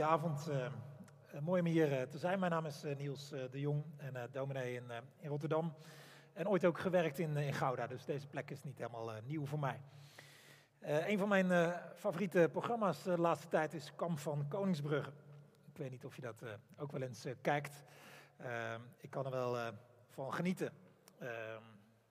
Goedenavond. Uh, mooi om hier te zijn. Mijn naam is Niels de Jong en dominee in, Rotterdam. En ooit ook gewerkt in, in Gouda, dus deze plek is niet helemaal nieuw voor mij. een van mijn favoriete programma's de laatste tijd is Kamp van Koningsbrugge. Ik weet niet of je dat ook wel eens kijkt. ik kan er wel van genieten.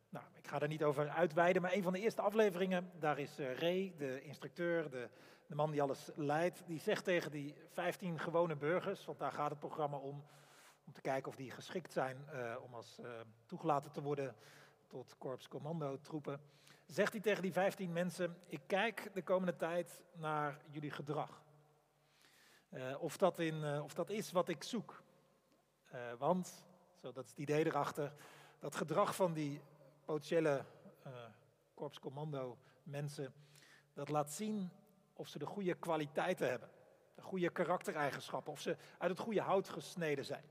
Nou, ik ga er niet over uitweiden, maar een van de eerste afleveringen, daar is Ray, de instructeur, de de man die alles leidt, die zegt tegen die 15 gewone burgers, want daar gaat het programma om, om te kijken of die geschikt zijn uh, om als uh, toegelaten te worden tot korps commando troepen, zegt hij tegen die 15 mensen, ik kijk de komende tijd naar jullie gedrag. Of, dat in, of dat is wat ik zoek. want, zo, dat is het idee erachter, dat gedrag van die potentiële korpscommando mensen, dat laat zien of ze de goede kwaliteiten hebben, de goede karaktereigenschappen, of ze uit het goede hout gesneden zijn.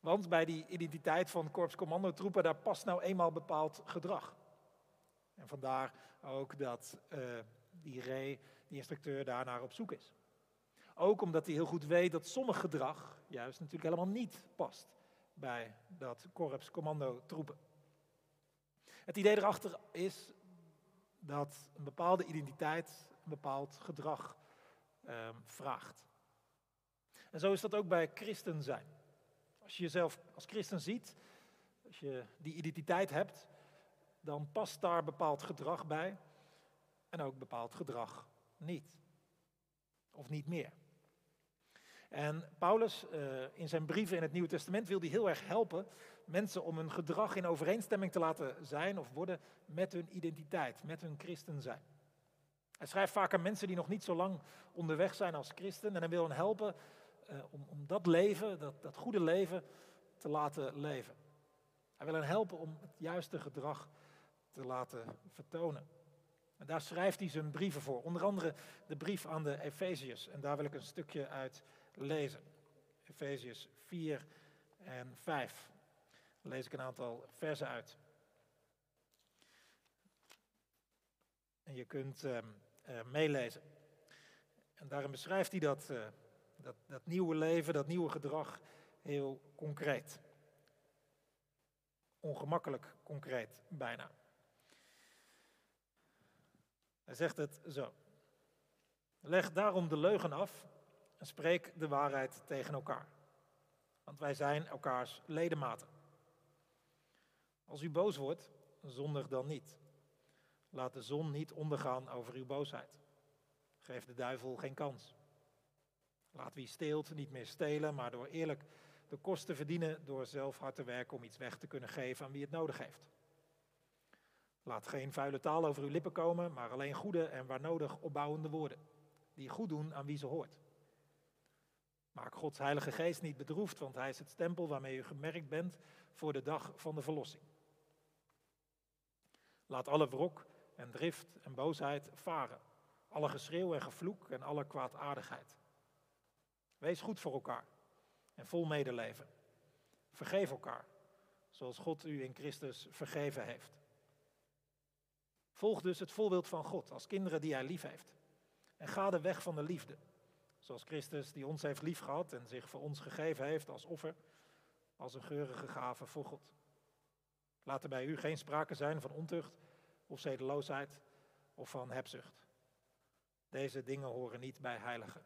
Want bij die identiteit van korpscommandotroepen, daar past nou eenmaal bepaald gedrag. En vandaar ook dat uh, die Ray, die instructeur, daarnaar op zoek is. Ook omdat hij heel goed weet dat sommig gedrag juist natuurlijk helemaal niet past bij dat korpscommandotroepen. Het idee erachter is dat een bepaalde identiteit een bepaald gedrag um, vraagt. En zo is dat ook bij christen zijn. Als je jezelf als christen ziet, als je die identiteit hebt, dan past daar bepaald gedrag bij en ook bepaald gedrag niet. Of niet meer. En Paulus uh, in zijn brieven in het Nieuwe Testament wil hij heel erg helpen mensen om hun gedrag in overeenstemming te laten zijn of worden met hun identiteit, met hun christen zijn. Hij schrijft vaak aan mensen die nog niet zo lang onderweg zijn als christen. En hij wil hen helpen uh, om, om dat leven, dat, dat goede leven, te laten leven. Hij wil hen helpen om het juiste gedrag te laten vertonen. En daar schrijft hij zijn brieven voor. Onder andere de brief aan de Efeziërs. En daar wil ik een stukje uit lezen. Efeziërs 4 en 5. Lees ik een aantal versen uit. En je kunt uh, uh, meelezen. En daarin beschrijft hij dat, uh, dat, dat nieuwe leven, dat nieuwe gedrag heel concreet. Ongemakkelijk concreet bijna. Hij zegt het zo. Leg daarom de leugen af en spreek de waarheid tegen elkaar. Want wij zijn elkaars ledematen. Als u boos wordt, zondig dan niet. Laat de zon niet ondergaan over uw boosheid. Geef de duivel geen kans. Laat wie steelt niet meer stelen, maar door eerlijk de kosten verdienen door zelf hard te werken om iets weg te kunnen geven aan wie het nodig heeft. Laat geen vuile taal over uw lippen komen, maar alleen goede en waar nodig opbouwende woorden, die goed doen aan wie ze hoort. Maak Gods Heilige Geest niet bedroefd, want Hij is het stempel waarmee u gemerkt bent voor de dag van de verlossing. Laat alle wrok en drift en boosheid varen. Alle geschreeuw en gevloek en alle kwaadaardigheid. Wees goed voor elkaar en vol medeleven. Vergeef elkaar, zoals God u in Christus vergeven heeft. Volg dus het voorbeeld van God als kinderen die Hij lief heeft. En ga de weg van de liefde, zoals Christus die ons heeft liefgehad en zich voor ons gegeven heeft als offer, als een geurige gave voor God. Laat er bij u geen sprake zijn van ontucht of zedeloosheid of van hebzucht. Deze dingen horen niet bij heiligen.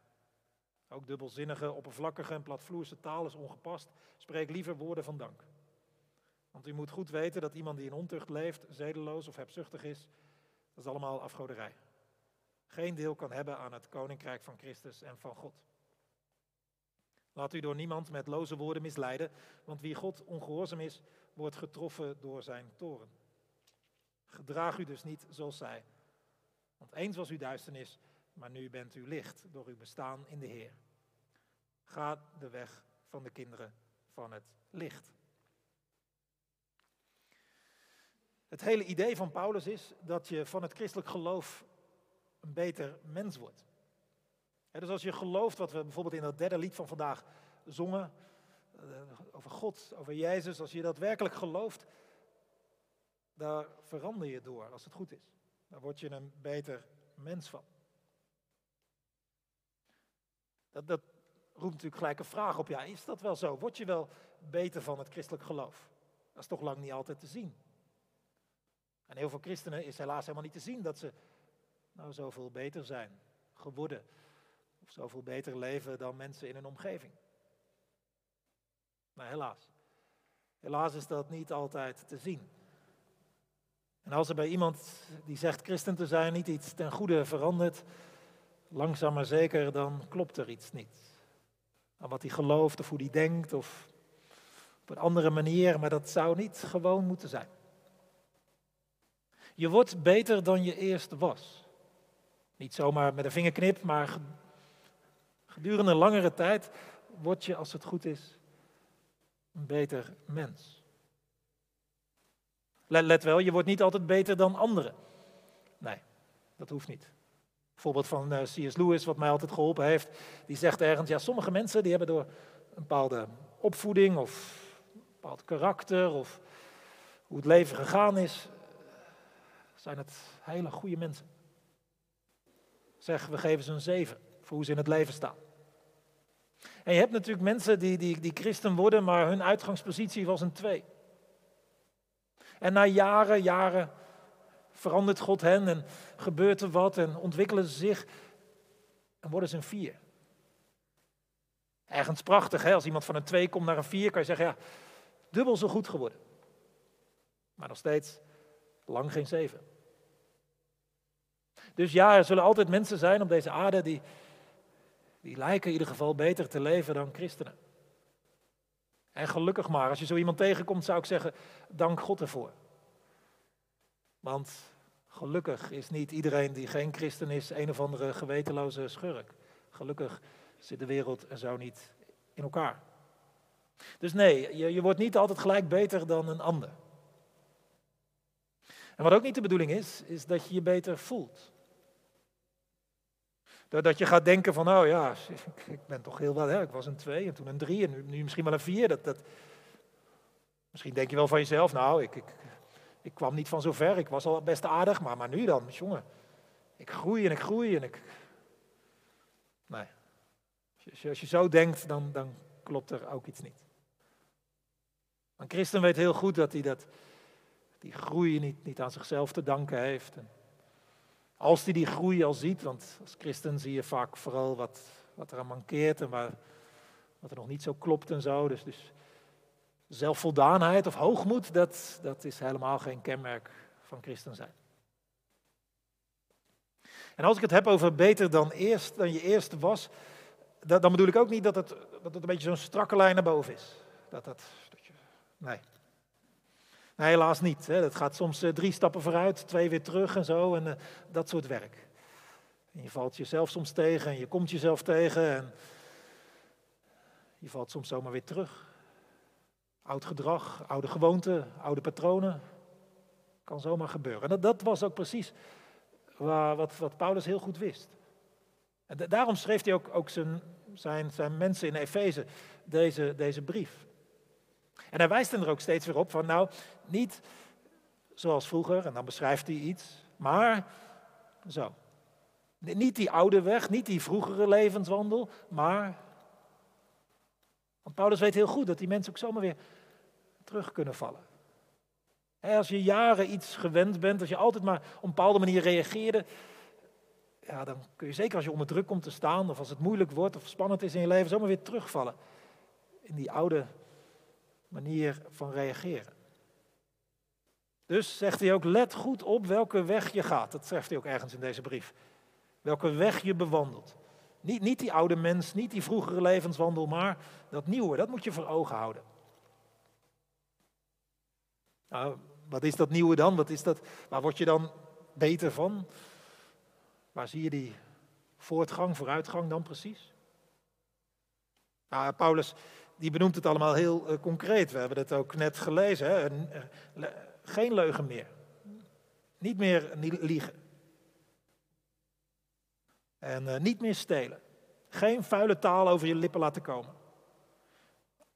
Ook dubbelzinnige, oppervlakkige en platvloerse taal is ongepast. Spreek liever woorden van dank. Want u moet goed weten dat iemand die in ontucht leeft, zedeloos of hebzuchtig is, dat is allemaal afgoderij. Geen deel kan hebben aan het koninkrijk van Christus en van God. Laat u door niemand met loze woorden misleiden, want wie God ongehoorzaam is, wordt getroffen door zijn toren. Gedraag u dus niet zoals zij. Want eens was u duisternis, maar nu bent u licht door uw bestaan in de Heer. Ga de weg van de kinderen van het licht. Het hele idee van Paulus is dat je van het christelijk geloof een beter mens wordt. Dus als je gelooft wat we bijvoorbeeld in dat derde lied van vandaag zongen, eh, over God, over Jezus, als je dat werkelijk gelooft, daar verander je door als het goed is. Daar word je een beter mens van. Dat, dat roept natuurlijk gelijk een vraag op. Ja, is dat wel zo? Word je wel beter van het christelijk geloof? Dat is toch lang niet altijd te zien. En heel veel christenen is helaas helemaal niet te zien dat ze nou zoveel beter zijn geworden. Zoveel beter leven dan mensen in hun omgeving. Maar helaas. Helaas is dat niet altijd te zien. En als er bij iemand die zegt christen te zijn niet iets ten goede verandert, langzaam maar zeker, dan klopt er iets niet. Aan wat hij gelooft of hoe hij denkt of op een andere manier, maar dat zou niet gewoon moeten zijn. Je wordt beter dan je eerst was. Niet zomaar met een vingerknip, maar gedurende een langere tijd word je, als het goed is, een beter mens. Let, wel, je wordt niet altijd beter dan anderen. Nee, dat hoeft niet. Voorbeeld van uh, C.S. Lewis, wat mij altijd geholpen heeft, die zegt ergens, ja, sommige mensen die hebben door een bepaalde opvoeding of een bepaald karakter of hoe het leven gegaan is, zijn het hele goede mensen. Zeg, we geven ze een zeven voor hoe ze in het leven staan. En je hebt natuurlijk mensen die, die, die christen worden, maar hun uitgangspositie was een twee. En na jaren, jaren verandert God hen en gebeurt er wat en ontwikkelen ze zich en worden ze een vier. Ergens prachtig, hè? als iemand van een twee komt naar een vier, kan je zeggen, ja, dubbel zo goed geworden. Maar nog steeds lang geen zeven. Dus ja, er zullen altijd mensen zijn op deze aarde die, die lijken in ieder geval beter te leven dan christenen. En gelukkig maar, als je zo iemand tegenkomt, zou ik zeggen, dank God ervoor. Want gelukkig is niet iedereen die geen christen is een of andere gewetenloze schurk. Gelukkig zit de wereld er zo niet in elkaar. Dus nee, je, je wordt niet altijd gelijk beter dan een ander. En wat ook niet de bedoeling is, is dat je je beter voelt. Dat je gaat denken van, nou ja, ik ben toch heel wat, hè? ik was een twee en toen een drie en nu, misschien wel een vier. Dat, dat... Misschien denk je wel van jezelf, nou, ik, ik, ik kwam niet van zo ver, ik was al best aardig, maar, maar nu dan, jongen. Ik groei en ik groei en ik... Nee, als je, als je zo denkt, dan, dan klopt er ook iets niet. Een christen weet heel goed dat hij dat, die groei niet, niet aan zichzelf te danken heeft. Als hij die groei al ziet, want als christen zie je vaak vooral wat, wat er aan mankeert en waar, wat er nog niet zo klopt en zo. Dus, dus zelfvoldaanheid of hoogmoed, dat, dat is helemaal geen kenmerk van christen zijn. En als ik het heb over beter dan, eerst, dan je eerst was, dan bedoel ik ook niet dat het, dat het een beetje zo'n strakke lijn naar boven is. Dat, dat, dat je, nee. Helaas niet. Hè. Dat gaat soms eh, drie stappen vooruit, twee weer terug en zo, en uh, dat soort werk. En je valt jezelf soms tegen en je komt jezelf tegen en je valt soms zomaar weer terug. Oud gedrag, oude gewoonten, oude patronen. Kan zomaar gebeuren. En dat, dat was ook precies waar, wat, wat Paulus heel goed wist. En daarom schreef hij ook, ook zijn, zijn, zijn mensen in Efeze deze, deze brief. En hij wijst er ook steeds weer op van, nou, niet zoals vroeger, en dan beschrijft hij iets, maar zo. Niet die oude weg, niet die vroegere levenswandel, maar. Want Paulus weet heel goed dat die mensen ook zomaar weer terug kunnen vallen. Als je jaren iets gewend bent, als je altijd maar op een bepaalde manier reageerde, ja, dan kun je zeker als je onder druk komt te staan, of als het moeilijk wordt of spannend is in je leven, zomaar weer terugvallen in die oude manier van reageren. Dus zegt hij ook, let goed op welke weg je gaat. Dat zegt hij ook ergens in deze brief. Welke weg je bewandelt. Niet, niet die oude mens, niet die vroegere levenswandel, maar dat nieuwe, dat moet je voor ogen houden. Nou, wat is dat nieuwe dan? Wat is dat, waar word je dan beter van? Waar zie je die voortgang, vooruitgang dan precies? Nou, Paulus die benoemt het allemaal heel uh, concreet. We hebben het ook net gelezen. Hè? Geen leugen meer. Niet meer liegen. En uh, niet meer stelen. Geen vuile taal over je lippen laten komen.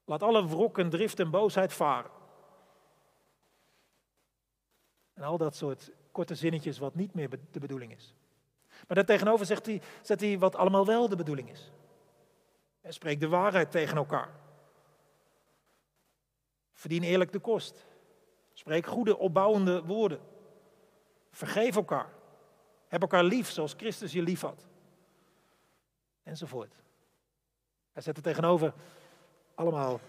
Laat alle wrok en drift en boosheid varen. En al dat soort korte zinnetjes wat niet meer de bedoeling is. Maar daartegenover zegt hij, zet hij wat allemaal wel de bedoeling is. En spreek de waarheid tegen elkaar. Verdien eerlijk de kost. Spreek goede, opbouwende woorden. Vergeef elkaar. Heb elkaar lief zoals Christus je lief had. Enzovoort. Hij zet er tegenover allemaal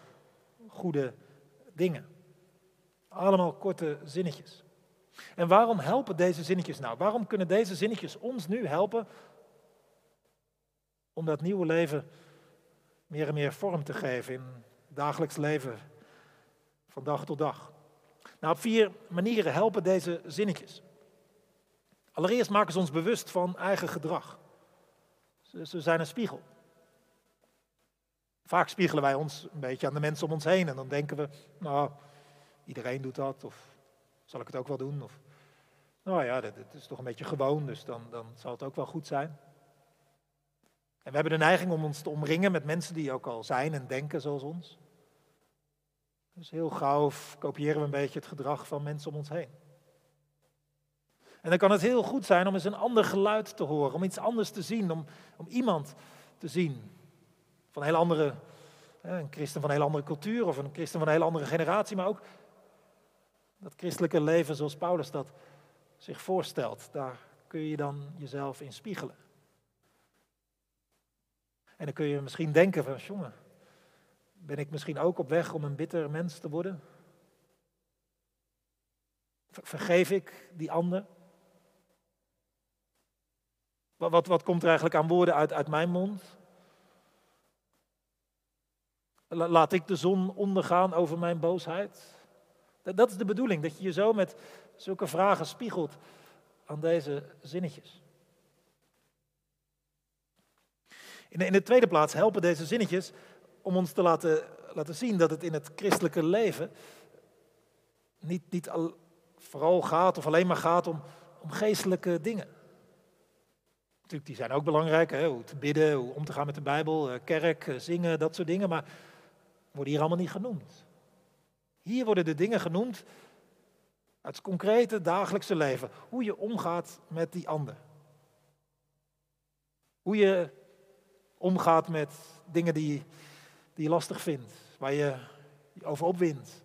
goede dingen. Allemaal korte zinnetjes. En waarom helpen deze zinnetjes nou? Waarom kunnen deze zinnetjes ons nu helpen om dat nieuwe leven meer en meer vorm te geven in dagelijks leven van dag tot dag? Nou, op vier manieren helpen deze zinnetjes. Allereerst maken ze ons bewust van eigen gedrag. Ze, zijn een spiegel. Vaak spiegelen wij ons een beetje aan de mensen om ons heen en dan denken we, nou, iedereen doet dat, of zal ik het ook wel doen? Of, nou ja, dat, is toch een beetje gewoon, dus dan, dan zal het ook wel goed zijn. En we hebben de neiging om ons te omringen met mensen die ook al zijn en denken zoals ons. Dus heel gauw kopiëren we een beetje het gedrag van mensen om ons heen. En dan kan het heel goed zijn om eens een ander geluid te horen, om iets anders te zien, om, om iemand te zien. Van heel andere, een christen van een heel andere cultuur of een christen van een heel andere generatie, maar ook dat christelijke leven zoals Paulus dat zich voorstelt. Daar kun je dan jezelf in spiegelen. En dan kun je misschien denken van, jongen, ben ik misschien ook op weg om een bitter mens te worden? Vergeef ik die ander? Wat, wat, wat komt er eigenlijk aan woorden uit, uit mijn mond? Laat ik de zon ondergaan over mijn boosheid? Dat, dat is de bedoeling, dat je je zo met zulke vragen spiegelt aan deze zinnetjes. In in de tweede plaats helpen deze zinnetjes om ons te laten, laten zien dat het in het christelijke leven niet, niet al, vooral gaat of alleen maar gaat om, om geestelijke dingen. Natuurlijk, die zijn ook belangrijk, hè? hoe te bidden, hoe om te gaan met de Bijbel, eh, kerk, eh, zingen, dat soort dingen, maar worden hier allemaal niet genoemd. Hier worden de dingen genoemd uit het concrete dagelijkse leven. Hoe je omgaat met die ander. Hoe je omgaat met dingen die, die je lastig vindt, waar je over opwindt.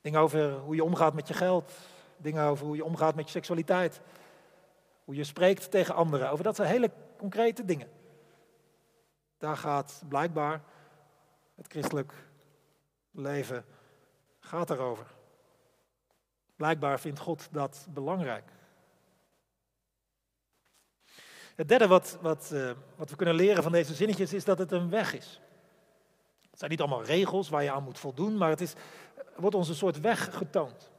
Dingen over hoe je omgaat met je geld. Dingen over hoe je omgaat met je seksualiteit. Hoe je spreekt tegen anderen. Over dat soort hele concrete dingen. Daar gaat blijkbaar het christelijk leven gaat daarover. Blijkbaar vindt God dat belangrijk. Het derde wat, wat, uh, wat we kunnen leren van deze zinnetjes is dat het een weg is. Zijn niet allemaal regels waar je aan moet voldoen, maar het is, wordt ons een soort weg getoond.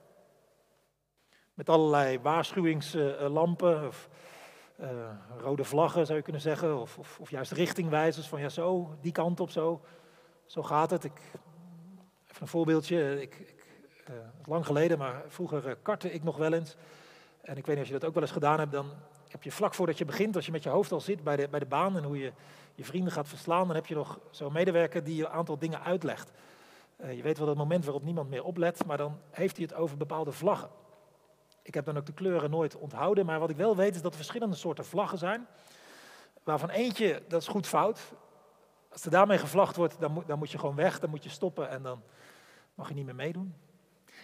Met allerlei waarschuwingslampen of uh, rode vlaggen zou je kunnen zeggen, of, of, of, juist richtingwijzers van ja zo, die kant op zo, zo gaat het. Ik, even een voorbeeldje, ik, ik uh, lang geleden, maar vroeger kartte ik nog wel eens. En ik weet niet of je dat ook wel eens gedaan hebt, dan heb je vlak voordat je begint, als je met je hoofd al zit bij de, bij de baan en hoe je je vrienden gaat verslaan, dan heb je nog zo'n medewerker die je een aantal dingen uitlegt. Uh, je weet wel dat moment waarop niemand meer oplet, maar dan heeft hij het over bepaalde vlaggen. Ik heb dan ook de kleuren nooit onthouden, maar wat ik wel weet is dat er verschillende soorten vlaggen zijn. Waarvan eentje, dat is goed fout. Als er daarmee gevlagd wordt, dan moet, dan moet je gewoon weg, dan moet je stoppen en dan mag je niet meer meedoen.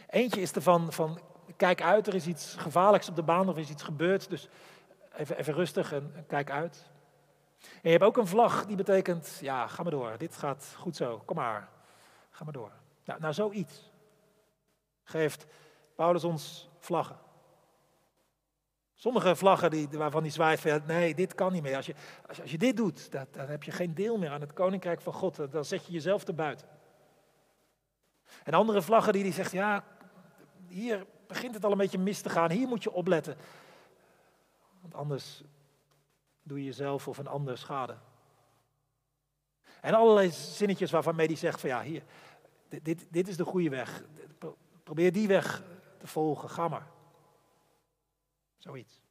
Eentje is er van, van kijk uit, er is iets gevaarlijks op de baan of er is iets gebeurd, dus even, even rustig en, kijk uit. En je hebt ook een vlag die betekent, ja, ga maar door, dit gaat goed zo, kom maar, ga maar door. Nou, nou zoiets geeft Paulus ons vlaggen. Sommige vlaggen die, waarvan die zwaait nee, dit kan niet meer. Als je, als je, als je dit doet, dan, dan heb je geen deel meer aan het koninkrijk van God. Dan zet je jezelf te buiten. En andere vlaggen die, die zegt, ja, hier begint het al een beetje mis te gaan. Hier moet je opletten. Want anders doe je jezelf of een ander schade. En allerlei zinnetjes waarvan hij zegt van ja, hier, dit, dit, dit is de goede weg. Probeer die weg te volgen, ga maar. Zoiets.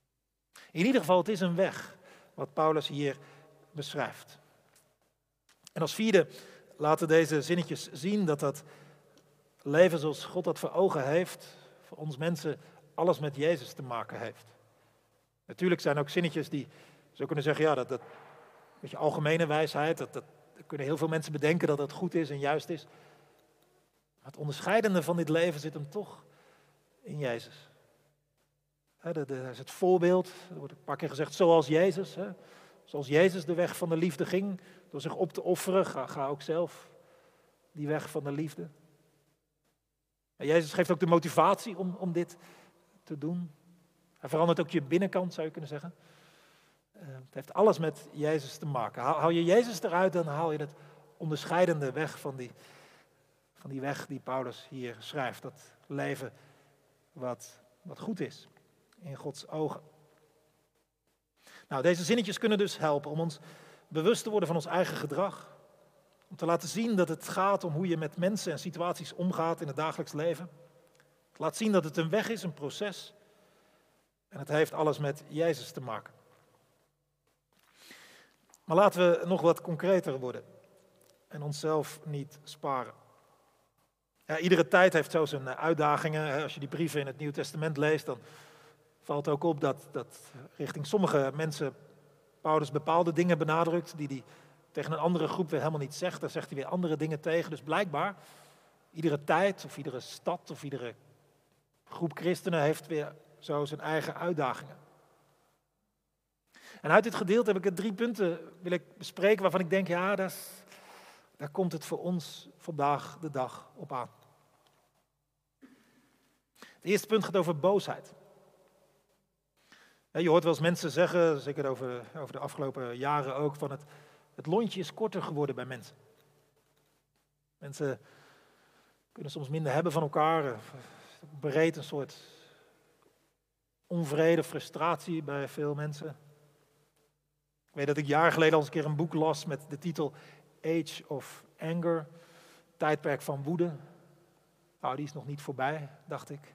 In ieder geval, het is een weg wat Paulus hier beschrijft. En als vierde laten deze zinnetjes zien dat dat leven zoals God dat voor ogen heeft, voor ons mensen alles met Jezus te maken heeft. Natuurlijk zijn er ook zinnetjes die zo kunnen zeggen, ja, dat, dat, beetje algemene wijsheid. Dat, dat, kunnen heel veel mensen bedenken dat het goed is en juist is. Maar het onderscheidende van dit leven zit hem toch in Jezus. Dat is het voorbeeld, er wordt een paar keer gezegd, zoals Jezus. Zoals Jezus de weg van de liefde ging, door zich op te offeren, ga, ga ook zelf die weg van de liefde. En Jezus geeft ook de motivatie om, om dit te doen. Hij verandert ook je binnenkant, zou je kunnen zeggen. Uh, het heeft alles met Jezus te maken. Haal, haal, je Jezus eruit, dan haal je het onderscheidende weg van die, van die weg die Paulus hier schrijft. Dat leven wat, wat goed is in Gods ogen. Nou, deze zinnetjes kunnen dus helpen om ons bewust te worden van ons eigen gedrag. Om te laten zien dat het gaat om hoe je met mensen en situaties omgaat in het dagelijks leven. Laat zien dat het een weg is, een proces. En het heeft alles met Jezus te maken. Maar laten we nog wat concreter worden en onszelf niet sparen. Ja, iedere tijd heeft zo zijn uitdagingen. Als je die brieven in het Nieuw Testament leest, dan valt ook op dat, dat richting sommige mensen Paulus bepaalde dingen benadrukt die hij tegen een andere groep weer helemaal niet zegt. Daar zegt hij weer andere dingen tegen. Dus blijkbaar, iedere tijd of iedere stad of iedere groep christenen heeft weer zo zijn eigen uitdagingen. En uit dit gedeelte heb ik drie punten wil ik bespreken waarvan ik denk, ja, daar, daar komt het voor ons vandaag de dag op aan. Het eerste punt gaat over boosheid. Je hoort wel eens mensen zeggen, zeker over, over de afgelopen jaren ook, van het, het lontje is korter geworden bij mensen. Mensen kunnen soms minder hebben van elkaar, bereid een soort onvrede, frustratie bij veel mensen. Ik weet dat ik jaren geleden al eens een keer een boek las met de titel Age of Anger, tijdperk van woede. Nou, die is nog niet voorbij, dacht ik.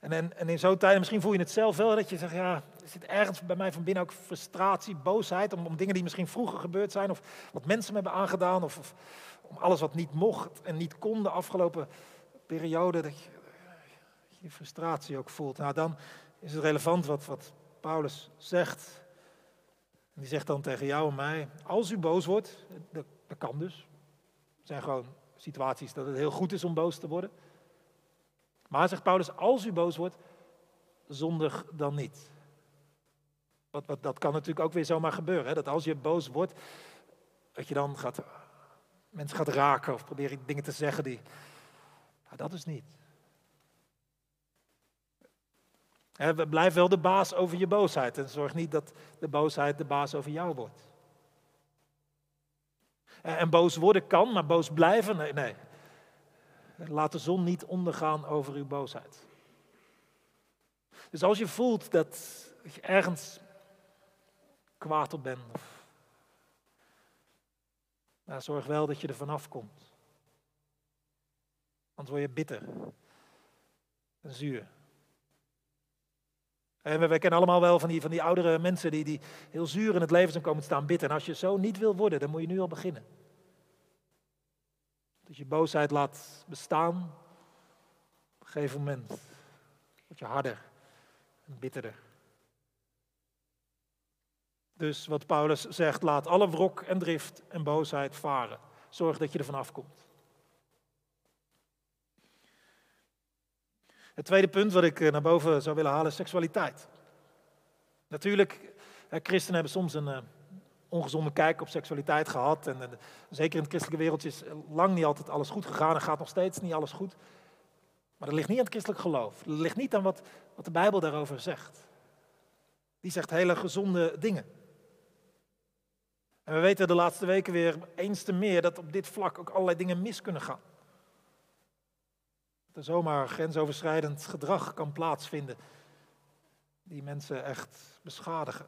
En, en, in zo'n tijd, misschien voel je het zelf wel, dat je zegt, ja, er zit ergens bij mij van binnen ook frustratie, boosheid om, om dingen die misschien vroeger gebeurd zijn, of wat mensen me hebben aangedaan, of, of om alles wat niet mocht en niet kon de afgelopen periode, dat je frustratie ook voelt. Nou, dan is het relevant wat, wat Paulus zegt. En die zegt dan tegen jou en mij, als u boos wordt, dat, kan dus. Er zijn gewoon situaties dat het heel goed is om boos te worden. Maar zegt Paulus, als u boos wordt, zondig dan niet. Wat, wat, dat kan natuurlijk ook weer zomaar gebeuren. Hè? Dat als je boos wordt, dat je dan gaat, mensen gaat raken of proberen dingen te zeggen die. Nou, dat is niet. Hè, blijf wel de baas over je boosheid en zorg niet dat de boosheid de baas over jou wordt. En boos worden kan, maar boos blijven, nee, nee. Laat de zon niet ondergaan over uw boosheid. Dus als je voelt dat je ergens kwaad op bent, of, nou, zorg wel dat je er vanaf komt. Anders word je bitter en zuur. En we, kennen allemaal wel van die, van die oudere mensen die, die heel zuur in het leven zijn komen staan bidden. En als je zo niet wil worden, dan moet je nu al beginnen. Dat je boosheid laat bestaan. Op een gegeven moment word je harder en bitterder. Dus wat Paulus zegt, laat alle wrok en drift en boosheid varen. Zorg dat je er vanaf komt. Het tweede punt wat ik eh, naar boven zou willen halen is seksualiteit. Natuurlijk, christenen hebben soms een, eh, ongezonde kijk op seksualiteit gehad. En, zeker in het christelijke wereldje is lang niet altijd alles goed gegaan en gaat nog steeds niet alles goed. Maar dat ligt niet aan het christelijk geloof. Dat ligt niet aan wat, wat de Bijbel daarover zegt. Die zegt hele gezonde dingen. En we weten de laatste weken weer eens te meer dat op dit vlak ook allerlei dingen mis kunnen gaan. Dat er zomaar grensoverschrijdend gedrag kan plaatsvinden die mensen echt beschadigen.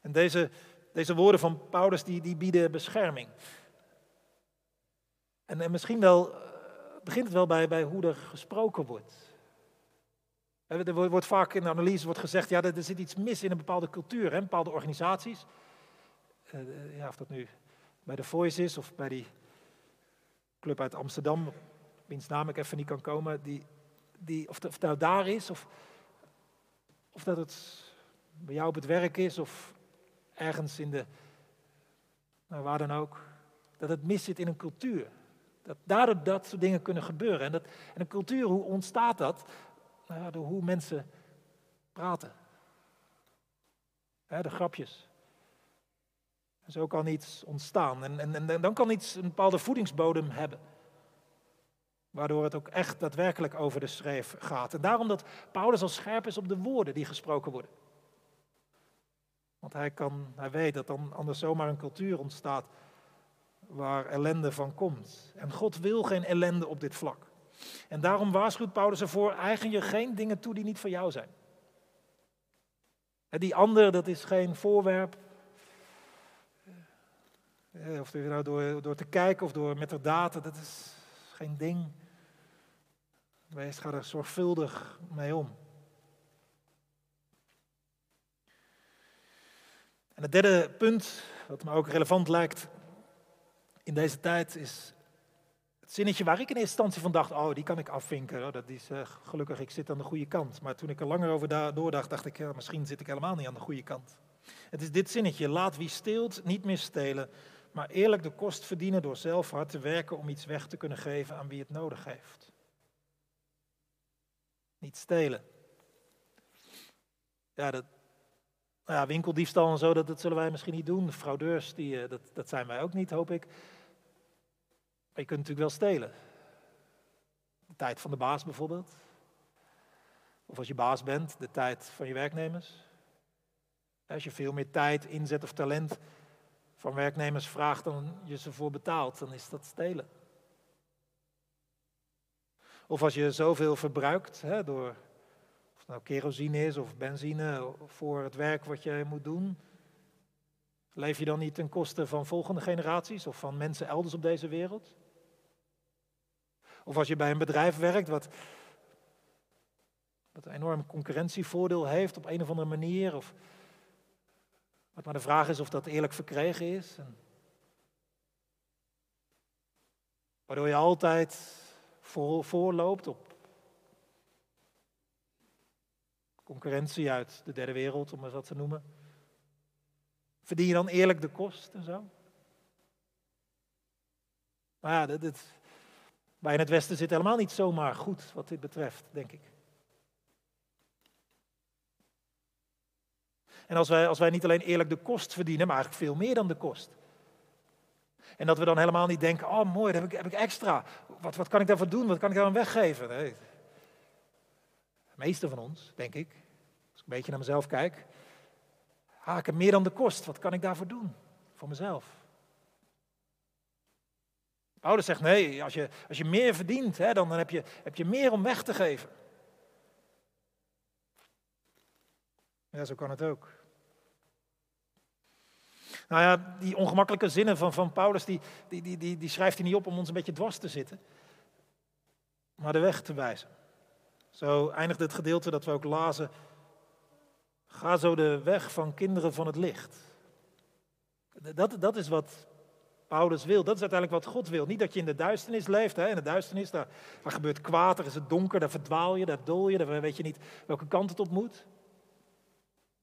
En deze, deze woorden van Paulus die, die bieden bescherming. En, en misschien wel uh, begint het wel bij, bij hoe er gesproken wordt. Er wordt vaak in de analyse wordt gezegd, ja, er zit iets mis in een bepaalde cultuur, hè, bepaalde organisaties. Uh, ja, of dat nu bij de Voice is of bij die club uit Amsterdam, wiens naam ik even niet kan komen, die, die, of, nou daar is, of, of dat het bij jou op het werk is of ergens in de, nou, waar dan ook, dat het mis zit in een cultuur. Dat daardoor dat soort dingen kunnen gebeuren. En, dat, en een cultuur, hoe ontstaat dat? Nou door hoe mensen praten. de grapjes. Zo kan iets ontstaan. En, en, en dan kan iets een bepaalde voedingsbodem hebben. Waardoor het ook echt daadwerkelijk over de schreef gaat. En daarom dat Paulus al scherp is op de woorden die gesproken worden. Want hij, kan, hij weet dat dan anders zomaar een cultuur ontstaat waar ellende van komt. En God wil geen ellende op dit vlak. En daarom waarschuwt Paulus ervoor, eigen je geen dingen toe die niet voor jou zijn. Die ander, dat is geen voorwerp. Eh, of nou door, door te kijken of door met de data, dat is geen ding. Wees, ga er zorgvuldig mee om. En het derde punt, wat me ook relevant lijkt in deze tijd, is het zinnetje waar ik in eerste instantie van dacht, oh, die kan ik afvinken. Oh, dat is uh, gelukkig, ik zit aan de goede kant. Maar toen ik er langer over doordacht, dacht ik, ja, misschien zit ik helemaal niet aan de goede kant. Het is dit zinnetje, laat wie steelt niet meer stelen, maar eerlijk de kost verdienen door zelf hard te werken om iets weg te kunnen geven aan wie het nodig heeft. Niet stelen. Ja, dat, nou winkeldiefstal en zo, dat, dat zullen wij misschien niet doen. Fraudeurs, die, eh, dat, dat zijn wij ook niet, hoop ik. Maar je kunt natuurlijk wel stelen. De tijd van de baas bijvoorbeeld. Of als je baas bent, de tijd van je werknemers. Als je veel meer tijd, inzet of talent van werknemers vraagt dan je ze voor betaalt, dan is dat stelen. Of als je zoveel verbruikt hè, door of nou kerosine is of benzine voor het werk wat je moet doen, leef je dan niet ten koste van volgende generaties of van mensen elders op deze wereld? Of als je bij een bedrijf werkt wat, wat een enorm concurrentievoordeel heeft op een of andere manier, of maar de vraag is of dat eerlijk verkregen is. Waardoor je altijd voor, voorloopt op concurrentie uit de derde wereld, om het wat te noemen. Verdien je dan eerlijk de kost en zo? Maar ja, dit, wij in het Westen zit helemaal niet zomaar goed wat dit betreft, denk ik. En als wij, als wij niet alleen eerlijk de kost verdienen, maar eigenlijk veel meer dan de kost. En dat we dan helemaal niet denken, oh mooi, dat heb ik, heb ik extra. Wat, wat kan ik daarvoor doen? Wat kan ik daar dan weggeven? Nee. De meeste van ons, denk ik, als ik een beetje naar mezelf kijk. Ah, ik meer dan de kost. Wat kan ik daarvoor doen? Voor mezelf. Paulus zegt nee, als je, als je meer verdient, hè, dan heb je, heb je meer om weg te geven. Ja, zo kan het ook. Nou ja, die ongemakkelijke zinnen van, van Paulus, die, die, die, die, die schrijft hij niet op om ons een beetje dwars te zitten, maar de weg te wijzen. Zo eindigt het gedeelte dat we ook lazen. Ga zo de weg van kinderen van het licht. Dat, dat is wat Paulus wil. Dat is uiteindelijk wat God wil. Niet dat je in de duisternis leeft. Hè? In de duisternis, daar, gebeurt kwaad, daar is het donker, daar verdwaal je, daar dol je, daar weet je niet welke kant het op moet.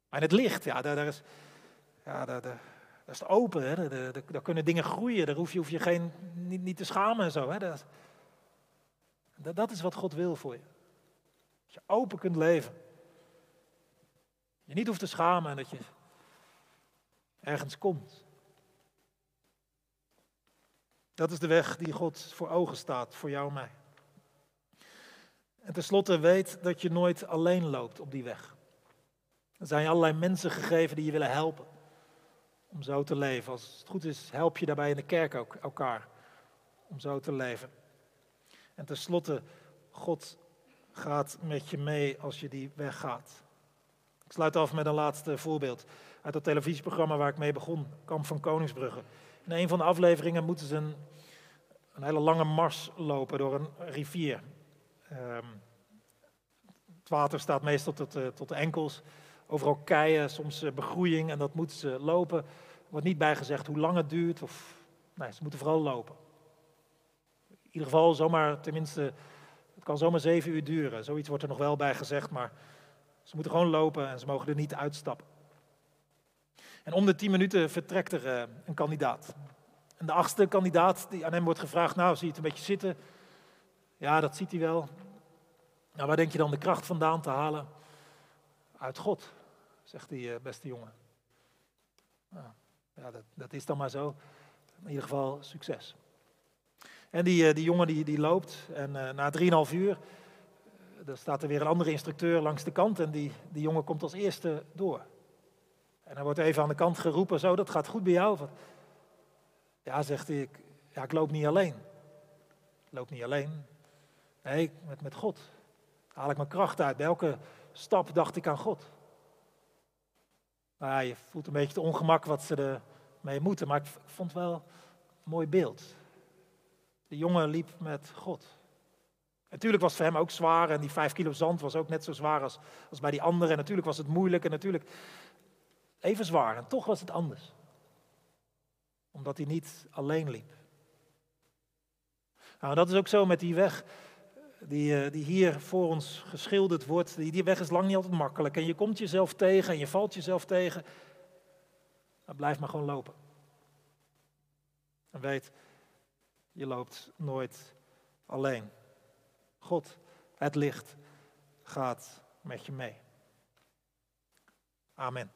Maar in het licht, ja, daar, daar is, ja, daar, daar, dat is open, hè? Daar, kunnen dingen groeien, daar hoef je, hoef je geen, niet, niet te schamen en zo. Hè? Dat, dat is wat God wil voor je. Dat je open kunt leven. Je niet hoeft te schamen en dat je ergens komt. Dat is de weg die God voor ogen staat, voor jou en mij. En tenslotte weet dat je nooit alleen loopt op die weg. Er zijn allerlei mensen gegeven die je willen helpen om zo te leven. Als het goed is, help je daarbij in de kerk ook elkaar om zo te leven. En tenslotte, God gaat met je mee als je die weg gaat. Ik sluit af met een laatste voorbeeld uit het televisieprogramma waar ik mee begon, Kamp van Koningsbrugge. In een van de afleveringen moeten ze een, hele lange mars lopen door een rivier. Um, het water staat meestal tot, uh, tot de enkels. Overal keien, soms uh, begroeiing en dat moeten ze lopen. Wordt niet bijgezegd hoe lang het duurt. Of, nee, ze moeten vooral lopen. In ieder geval zomaar, tenminste, het kan zomaar zeven uur duren. Zoiets wordt er nog wel bij gezegd, maar Ze moeten gewoon lopen en ze mogen er niet uitstappen. En om de tien minuten vertrekt er eh, een kandidaat. En de achtste kandidaat die aan hem wordt gevraagd, nou zie je het een beetje zitten? Ja, dat ziet hij wel. Nou, waar denk je dan de kracht vandaan te halen? Uit God, zegt die eh, beste jongen. Nou, ja, dat, dat, is dan maar zo. In ieder geval succes. En die, die jongen die, die loopt en na drieënhalf uur er staat er weer een andere instructeur langs de kant en die, die jongen komt als eerste door. En hij wordt even aan de kant geroepen, zo, dat gaat goed bij jou. Ja, zegt hij, ik, ja, ik loop niet alleen. Ik loop niet alleen. Nee, met, met God. Haal ik mijn kracht uit. Bij elke stap dacht ik aan God. Nou je voelt een beetje het ongemak wat ze ermee moeten, maar ik vond wel een mooi beeld. De jongen liep met God. Natuurlijk was het voor hem ook zwaar en die vijf kilo zand was ook net zo zwaar als, als bij die anderen. En natuurlijk was het moeilijk en natuurlijk even zwaar. En toch was het anders. Omdat hij niet alleen liep. Nou, dat is ook zo met die weg die, eh, die hier voor ons geschilderd wordt. Die, die weg is lang niet altijd makkelijk. En je komt jezelf tegen en je valt jezelf tegen. Maar blijf maar gewoon lopen. En weet, je loopt nooit alleen. God, het licht, gaat met je mee. Amen.